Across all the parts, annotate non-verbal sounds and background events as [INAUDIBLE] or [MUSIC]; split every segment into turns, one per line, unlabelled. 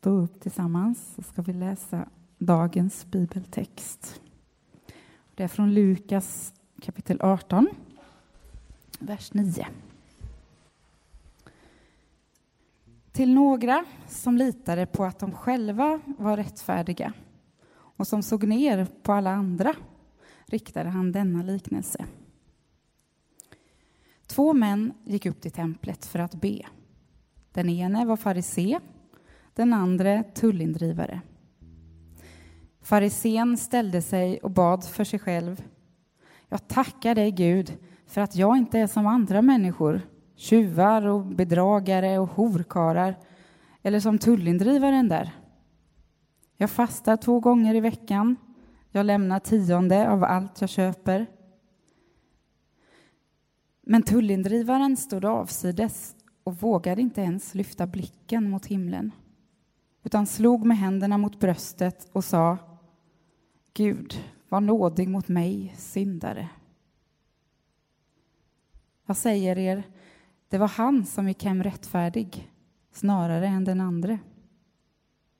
stå upp tillsammans så ska vi läsa dagens bibeltext. Det är från Lukas kapitel 18, vers 9. Till några som litade på att de själva var rättfärdiga och som såg ner på alla andra riktade han denna liknelse. Två män gick upp till templet för att be. Den ene var farisé, den andra tullindrivare. Farisén ställde sig och bad för sig själv. Jag tackar dig, Gud, för att jag inte är som andra människor, tjuvar och bedragare och horkarar, eller som tullindrivaren där. Jag fastar två gånger i veckan. Jag lämnar tionde av allt jag köper. Men tullindrivaren stod avsides och vågade inte ens lyfta blicken mot himlen utan slog med händerna mot bröstet och sa Gud, var nådig mot mig, syndare. Jag säger er, det var han som gick hem rättfärdig snarare än den andre.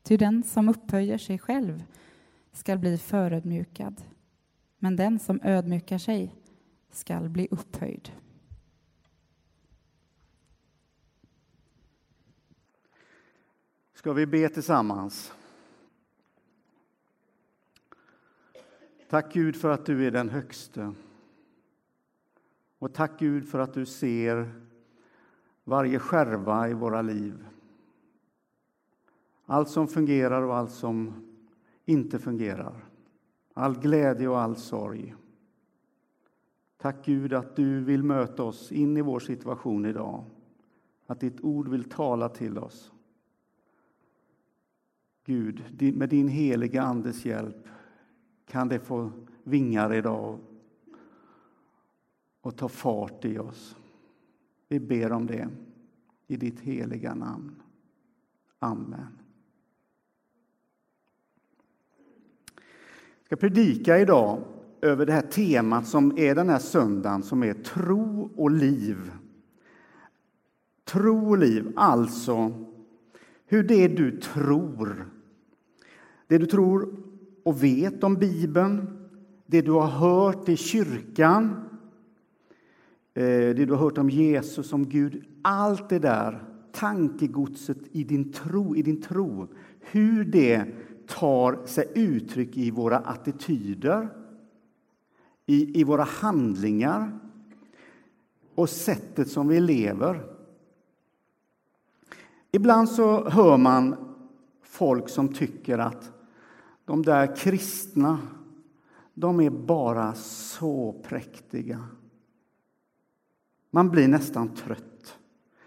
Ty den som upphöjer sig själv skall bli förödmjukad men den som ödmjukar sig skall bli upphöjd.
Ska vi be tillsammans? Tack Gud för att du är den högste. Och tack Gud för att du ser varje skärva i våra liv. Allt som fungerar och allt som inte fungerar. All glädje och all sorg. Tack Gud att du vill möta oss in i vår situation idag. Att ditt ord vill tala till oss. Gud, med din heliga Andes hjälp kan det få vingar idag och ta fart i oss. Vi ber om det i ditt heliga namn. Amen. Jag ska predika idag över det här temat som är den här söndagen som är tro och liv. Tro och liv, alltså hur det du tror, det du tror och vet om Bibeln, det du har hört i kyrkan, eh, det du har hört om Jesus, som Gud, allt det där tankegodset i din tro, i din tro, hur det tar sig uttryck i våra attityder, i, i våra handlingar och sättet som vi lever. Ibland så hör man folk som tycker att de där kristna, de är bara så präktiga. Man blir nästan trött.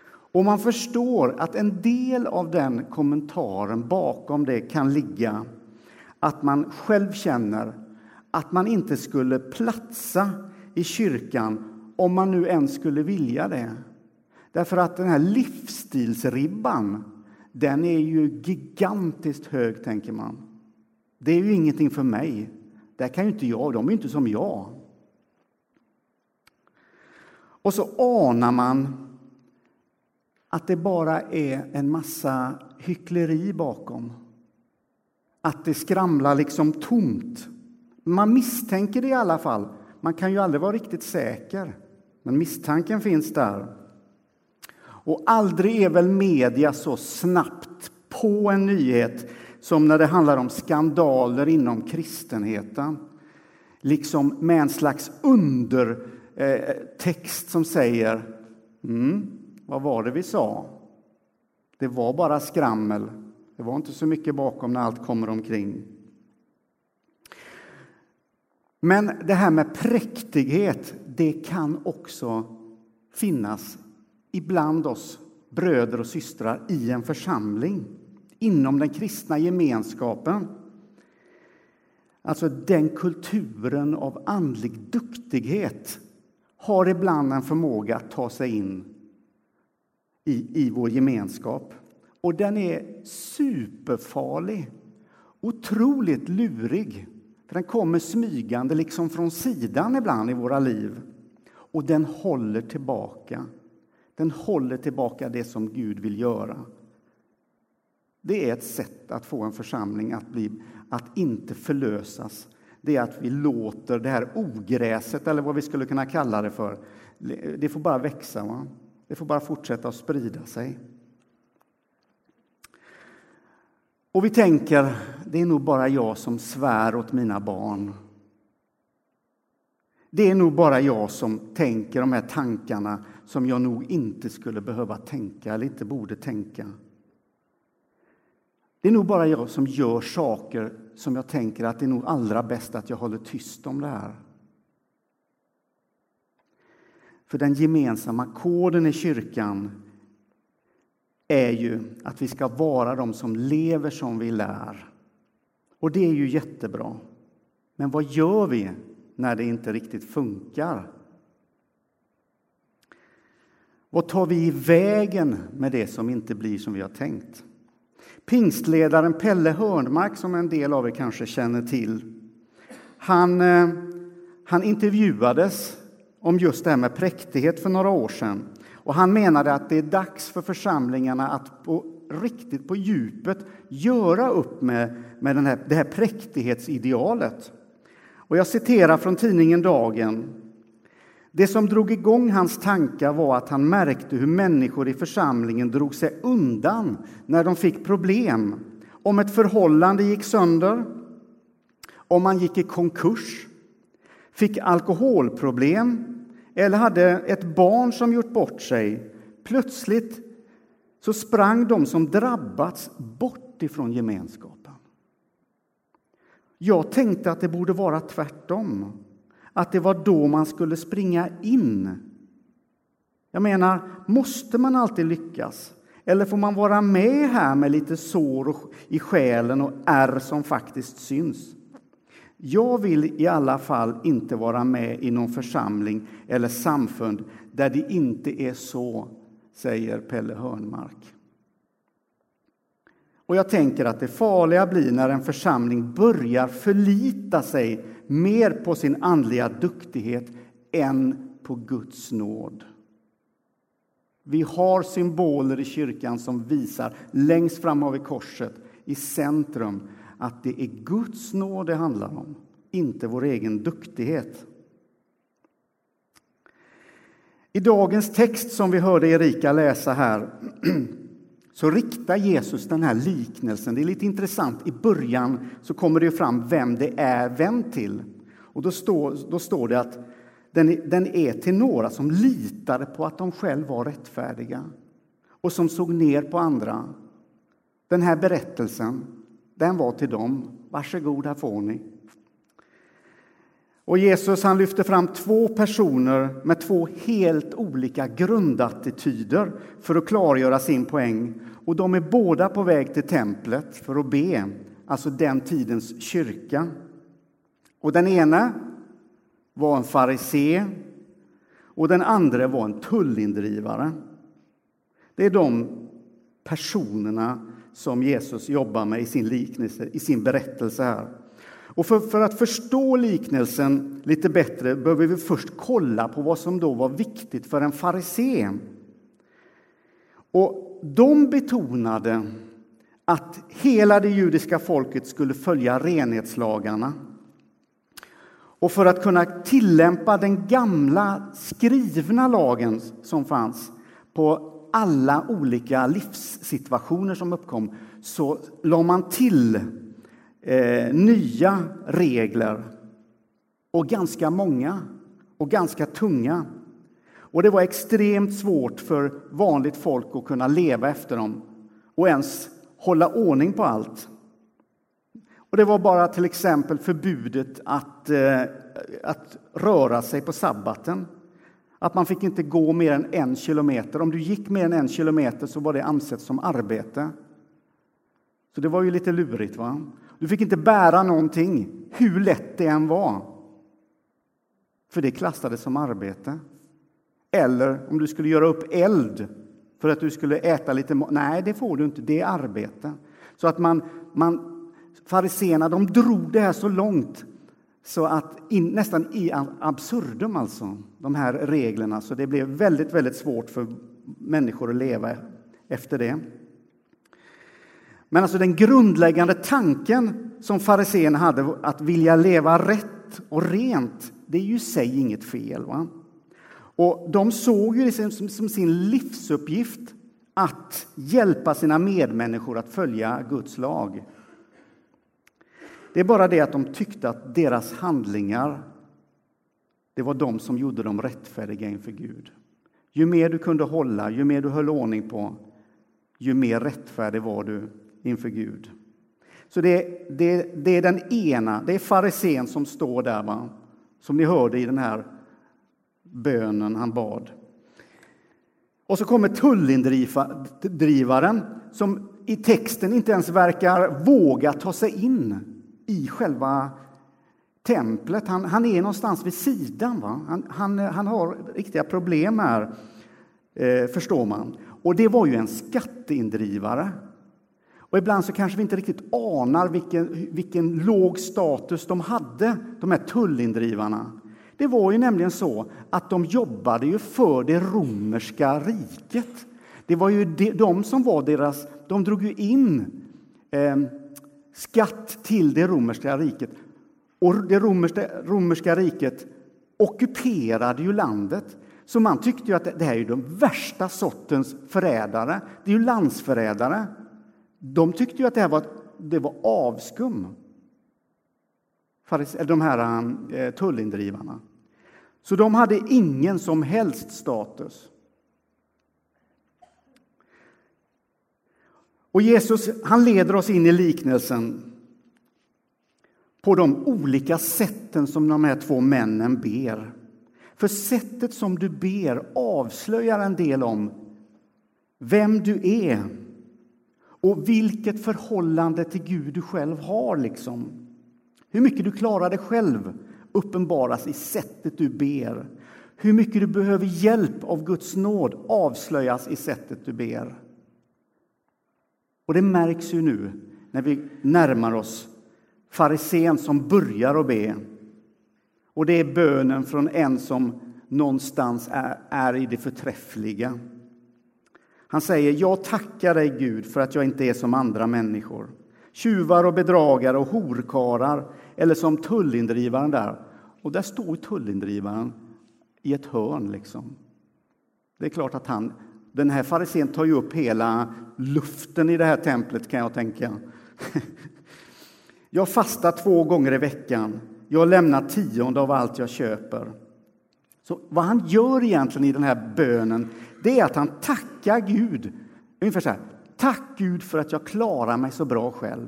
Och man förstår att en del av den kommentaren bakom det kan ligga att man själv känner att man inte skulle platsa i kyrkan om man nu ens skulle vilja det. Därför att den här livsstilsribban, den är ju gigantiskt hög, tänker man. Det är ju ingenting för mig. Det kan ju inte jag, de är inte som jag. Och så anar man att det bara är en massa hyckleri bakom. Att det skramlar liksom tomt. Man misstänker det i alla fall. Man kan ju aldrig vara riktigt säker, men misstanken finns där. Och aldrig är väl media så snabbt på en nyhet som när det handlar om skandaler inom kristenheten. Liksom med en slags undertext eh, som säger mm, vad var det vi sa? Det var bara skrammel. Det var inte så mycket bakom när allt kommer omkring. Men det här med präktighet, det kan också finnas ibland oss bröder och systrar i en församling inom den kristna gemenskapen. Alltså den kulturen av andlig duktighet har ibland en förmåga att ta sig in i, i vår gemenskap. Och den är superfarlig, otroligt lurig. För Den kommer smygande liksom från sidan ibland i våra liv. Och den håller tillbaka. Den håller tillbaka det som Gud vill göra det är ett sätt att få en församling att, bli, att inte förlösas. Det är att vi låter det här ogräset, eller vad vi skulle kunna kalla det för, det får bara växa. Va? Det får bara fortsätta att sprida sig. Och vi tänker, det är nog bara jag som svär åt mina barn. Det är nog bara jag som tänker de här tankarna som jag nog inte skulle behöva tänka eller inte borde tänka. Det är nog bara jag som gör saker som jag tänker att det är nog allra bäst att jag håller tyst om det här. För den gemensamma koden i kyrkan är ju att vi ska vara de som lever som vi lär. Och det är ju jättebra. Men vad gör vi när det inte riktigt funkar? Vad tar vi i vägen med det som inte blir som vi har tänkt? Pingstledaren Pelle Hörnmark, som en del av er kanske känner till, han, eh, han intervjuades om just det här med präktighet för några år sedan. Och han menade att det är dags för församlingarna att på riktigt på djupet göra upp med, med den här, det här präktighetsidealet. Och jag citerar från tidningen Dagen. Det som drog igång hans tankar var att han märkte hur människor i församlingen drog sig undan när de fick problem. Om ett förhållande gick sönder, om man gick i konkurs, fick alkoholproblem eller hade ett barn som gjort bort sig. Plötsligt så sprang de som drabbats bort ifrån gemenskapen. Jag tänkte att det borde vara tvärtom, att det var då man skulle springa in. Jag menar, måste man alltid lyckas? Eller får man vara med här med lite sår i själen och ärr som faktiskt syns? Jag vill i alla fall inte vara med i någon församling eller samfund där det inte är så, säger Pelle Hörnmark. Och jag tänker att det farliga blir när en församling börjar förlita sig mer på sin andliga duktighet än på Guds nåd. Vi har symboler i kyrkan som visar, längst fram har vi korset, i centrum, att det är Guds nåd det handlar om, inte vår egen duktighet. I dagens text som vi hörde Erika läsa här [CLEARS THROAT] så riktar Jesus den här liknelsen. Det är lite intressant. I början så kommer det fram vem det är vänd till. Och då står, då står det att den, den är till några som litade på att de själva var rättfärdiga och som såg ner på andra. Den här berättelsen den var till dem. Varsågod, här får ni. Och Jesus han lyfter fram två personer med två helt olika grundattityder för att klargöra sin poäng. Och de är båda på väg till templet för att be, alltså den tidens kyrka. Och den ena var en farisé och den andra var en tullindrivare. Det är de personerna som Jesus jobbar med i sin liknelse, i sin berättelse här. Och för, för, att förstå liknelsen lite bättre behöver vi först kolla på vad som då var viktigt för en farisé. Och de betonade att hela det judiska folket skulle följa renhetslagarna. Och för att kunna tillämpa den gamla skrivna lagen som fanns på alla olika livssituationer som uppkom så la man till eh, nya regler, och ganska många och ganska tunga. Och det var extremt svårt för vanligt folk att kunna leva efter dem och ens hålla ordning på allt. Och det var bara till exempel förbudet att, eh, att röra sig på sabbaten. Att man fick inte gå mer än en kilometer. Om du gick mer än en kilometer så var det ansett som arbete. Så det var ju lite lurigt. va? Du fick inte bära någonting, hur lätt det än var. För det klassades som arbete. Eller om du skulle göra upp eld för att du skulle äta lite mat. Nej, det får du inte. Det är arbete. Så att man, man fariséerna, de drog det här så långt så att in, nästan i absurdum, alltså, de här reglerna. Så det blev väldigt, väldigt svårt för människor att leva efter det. Men alltså den grundläggande tanken som fariséerna hade, att vilja leva rätt och rent, det är ju i sig inget fel. Va? Och de såg ju det som, som sin livsuppgift att hjälpa sina medmänniskor att följa Guds lag. Det är bara det att de tyckte att deras handlingar det var de som gjorde dem rättfärdiga inför Gud. Ju mer du kunde hålla, ju mer du höll ordning på, ju mer rättfärdig var du inför Gud. Så det, det, det är den ena, det är farisén som står där, va? som ni hörde i den här bönen han bad. Och så kommer tullindrivaren som i texten inte ens verkar våga ta sig in i själva templet. Han, han är någonstans vid sidan. Va? Han, han, han har riktiga problem här, eh, förstår man. Och det var ju en skatteindrivare. Och ibland så kanske vi inte riktigt anar vilken, vilken låg status de hade, de här tullindrivarna. Det var ju nämligen så att de jobbade ju för det romerska riket. Det var ju de som var deras... De drog ju in eh, skatt till det romerska riket. Och det romerska, romerska riket ockuperade ju landet. Så man tyckte ju att det här är den värsta sortens förrädare. Det är ju landsförrädare. De tyckte ju att det här var, det var avskum. De här eh, tullindrivarna. Så de hade ingen som helst status. Och Jesus han leder oss in i liknelsen på de olika sätten som de här två männen ber. För sättet som du ber avslöjar en del om vem du är och vilket förhållande till Gud du själv har. Liksom. Hur mycket du klarar dig själv uppenbaras i sättet du ber. Hur mycket du behöver hjälp av Guds nåd avslöjas i sättet du ber. Och det märks ju nu när vi närmar oss farisén som börjar att be. Och det är bönen från en som någonstans är, är i det förträffliga. Han säger, jag tackar dig Gud för att jag inte är som andra människor. Tjuvar och bedragare och horkarar eller som tullindrivaren där. Och där står tullindrivaren i ett hörn. Liksom. Det är klart att han, den här farisén tar ju upp hela luften i det här templet kan jag tänka. [LAUGHS] Jag fastar två gånger i veckan. Jag lämnar tionde av allt jag köper. Så vad han gör egentligen i den här bönen, det är att han tackar Gud. Ungefär så här, tack Gud för att jag klarar mig så bra själv.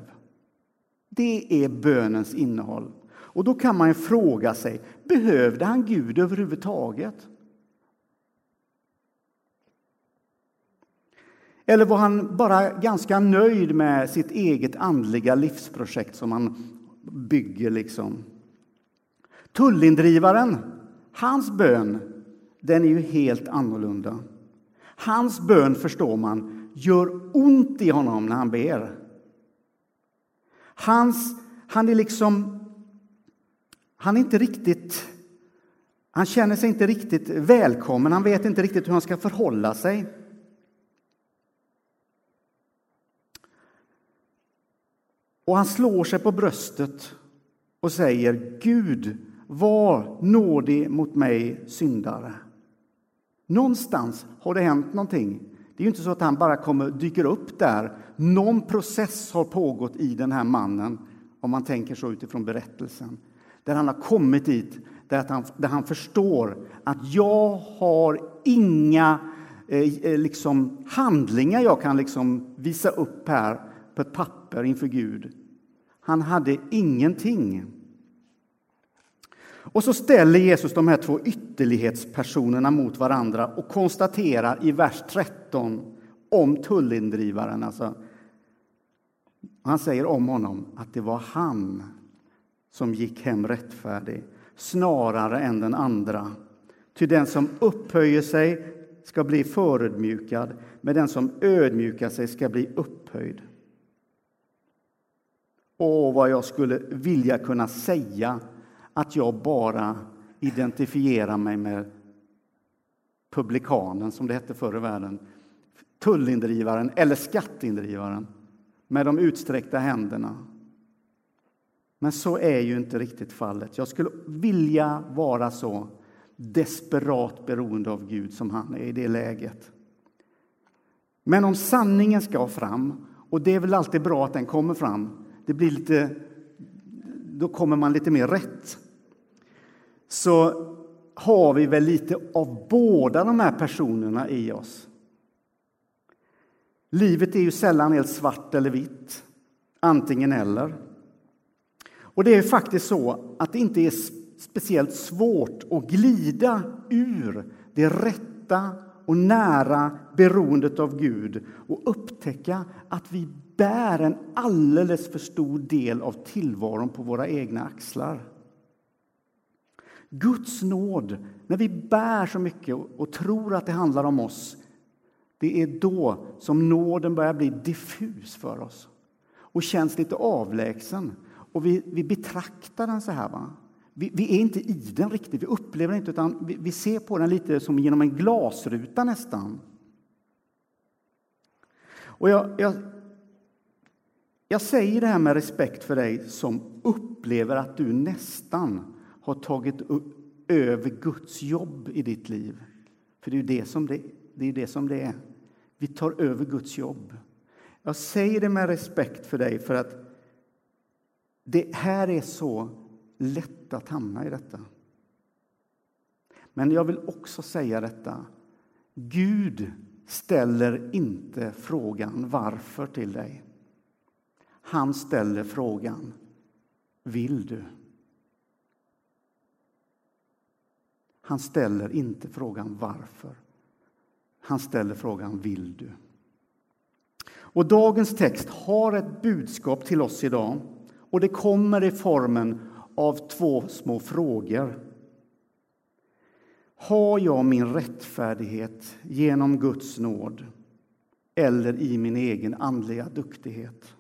Det är bönens innehåll. Och då kan man fråga sig, behövde han Gud överhuvudtaget? Eller var han bara ganska nöjd med sitt eget andliga livsprojekt som han bygger? liksom? Tullindrivaren, hans bön, den är ju helt annorlunda. Hans bön, förstår man, gör ont i honom när han ber. Hans, han är liksom... Han är inte riktigt... Han känner sig inte riktigt välkommen, han vet inte riktigt hur han ska förhålla sig. Och han slår sig på bröstet och säger Gud, var nådig mot mig syndare. Någonstans har det hänt någonting. Det är inte så att han bara kommer, dyker upp där. Någon process har pågått i den här mannen, om man tänker så utifrån berättelsen. Där han har kommit dit, där han, där han förstår att jag har inga eh, eh, liksom, handlingar jag kan liksom visa upp här på ett papper inför Gud. Han hade ingenting. Och så ställer Jesus de här två ytterlighetspersonerna mot varandra och konstaterar i vers 13 om tullindrivaren. Alltså, han säger om honom att det var han som gick hem rättfärdig snarare än den andra. Ty den som upphöjer sig ska bli förödmjukad, men den som ödmjukar sig ska bli upphöjd. Åh, vad jag skulle vilja kunna säga att jag bara identifierar mig med publikanen, som det hette förr i världen, tullindrivaren eller skatteindrivaren. med de utsträckta händerna. Men så är ju inte riktigt fallet. Jag skulle vilja vara så desperat beroende av Gud som han är i det läget. Men om sanningen ska fram, och det är väl alltid bra att den kommer fram, det blir lite, då kommer man lite mer rätt. Så har vi väl lite av båda de här personerna i oss. Livet är ju sällan helt svart eller vitt, antingen eller. Och det är faktiskt så att det inte är speciellt svårt att glida ur det rätta och nära beroendet av Gud och upptäcka att vi bär en alldeles för stor del av tillvaron på våra egna axlar. Guds nåd, när vi bär så mycket och tror att det handlar om oss, det är då som nåden börjar bli diffus för oss och känns lite avlägsen. Och vi, vi betraktar den så här. Va? Vi, vi, är inte i den riktigt, vi upplever den inte, utan vi, vi ser på den lite som genom en glasruta nästan. Och jag, jag, jag säger det här med respekt för dig som upplever att du nästan har tagit över Guds jobb i ditt liv. För det är ju det som det, det, är, det som det är. Vi tar över Guds jobb. Jag säger det med respekt för dig, för att det här är så lätt att hamna i detta. Men jag vill också säga detta. Gud ställer inte frågan varför till dig. Han ställer frågan vill du? Han ställer inte frågan varför. Han ställer frågan vill du? Och dagens text har ett budskap till oss idag och det kommer i formen av två små frågor. Har jag min rättfärdighet genom Guds nåd eller i min egen andliga duktighet?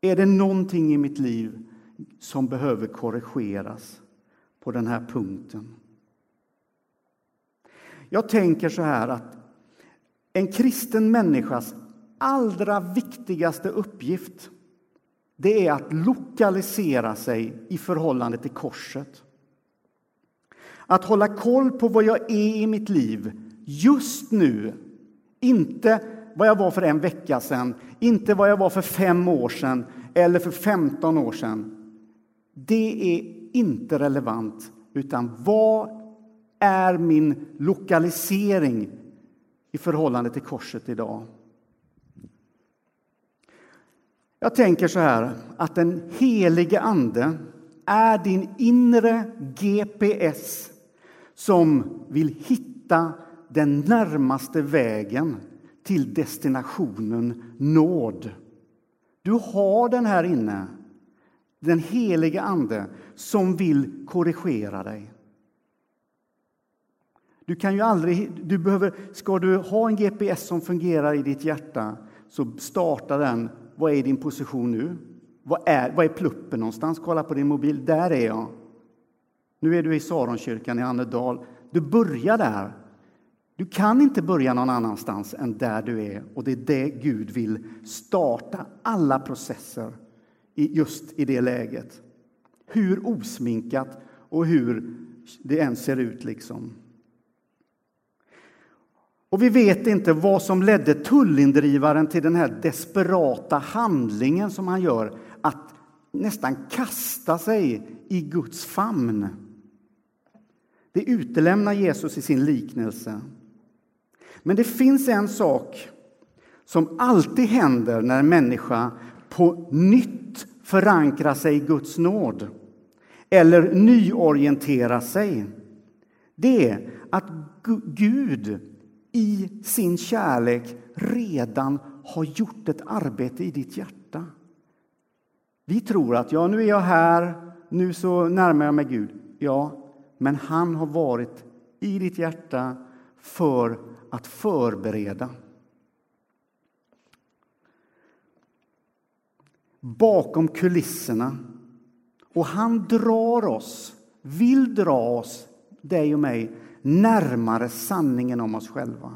Är det någonting i mitt liv som behöver korrigeras på den här punkten? Jag tänker så här att en kristen människas allra viktigaste uppgift det är att lokalisera sig i förhållande till korset. Att hålla koll på vad jag är i mitt liv just nu. Inte vad jag var för en vecka sedan, inte vad jag var för fem år sedan eller för 15 år sedan. Det är inte relevant, utan vad är min lokalisering i förhållande till korset idag? Jag tänker så här att den helige Ande är din inre GPS som vill hitta den närmaste vägen till destinationen nåd. Du har den här inne, den helige Ande som vill korrigera dig. Du kan ju aldrig, du behöver, ska du ha en GPS som fungerar i ditt hjärta så starta den vad är din position nu? Vad är, vad är pluppen någonstans? Kolla på din mobil. Där är jag. Nu är du i Saronkyrkan i Annedal. Du börjar där. Du kan inte börja någon annanstans än där du är. Och det är det Gud vill starta alla processer just i det läget. Hur osminkat och hur det än ser ut. liksom. Och vi vet inte vad som ledde tullindrivaren till den här desperata handlingen som han gör, att nästan kasta sig i Guds famn. Det utelämnar Jesus i sin liknelse. Men det finns en sak som alltid händer när en människa på nytt förankra sig i Guds nåd eller nyorientera sig. Det är att Gud i sin kärlek redan har gjort ett arbete i ditt hjärta. Vi tror att ja, nu är jag här, nu så närmar jag mig Gud. Ja, men han har varit i ditt hjärta för att förbereda. Bakom kulisserna. Och han drar oss, vill dra oss, dig och mig, närmare sanningen om oss själva.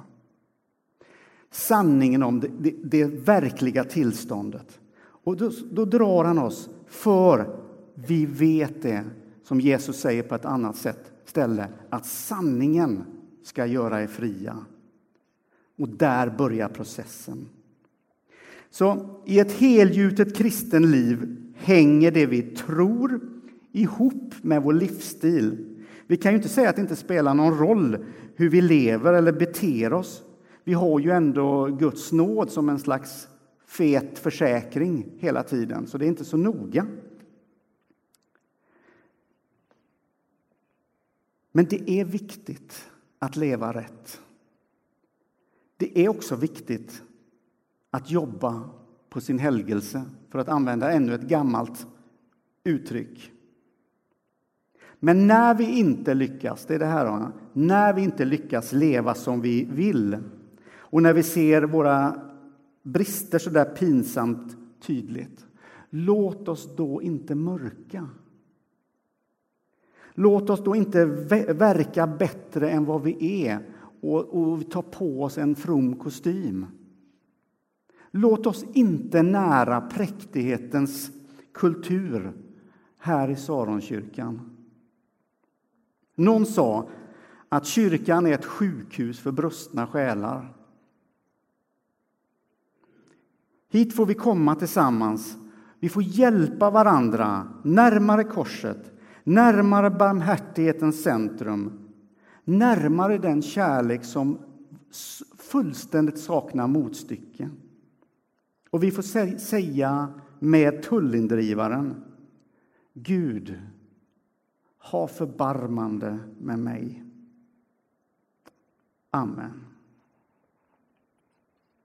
sanningen om det, det, det verkliga tillståndet. Och då, då drar han oss för vi vet det, som Jesus säger på ett annat sätt, ställe, att sanningen ska göra er fria. Och där börjar processen. Så i ett helgjutet kristen liv hänger det vi tror ihop med vår livsstil. Vi kan ju inte säga att det inte spelar någon roll hur vi lever eller beter oss. Vi har ju ändå Guds nåd som en slags fet försäkring hela tiden, så det är inte så noga. Men det är viktigt att leva rätt. Det är också viktigt att jobba på sin helgelse, för att använda ännu ett gammalt uttryck. Men när vi inte lyckas, det är det här, när vi inte lyckas leva som vi vill och när vi ser våra brister så där pinsamt tydligt, låt oss då inte mörka. Låt oss då inte verka bättre än vad vi är och, och ta på oss en from kostym. Låt oss inte nära präktighetens kultur här i Saronkyrkan. Någon sa att kyrkan är ett sjukhus för brustna själar. Hit får vi komma tillsammans. Vi får hjälpa varandra närmare korset, närmare barmhärtighetens centrum, närmare den kärlek som fullständigt saknar motstycke. Och vi får säga med tullindrivaren Gud, ha förbarmande med mig. Amen.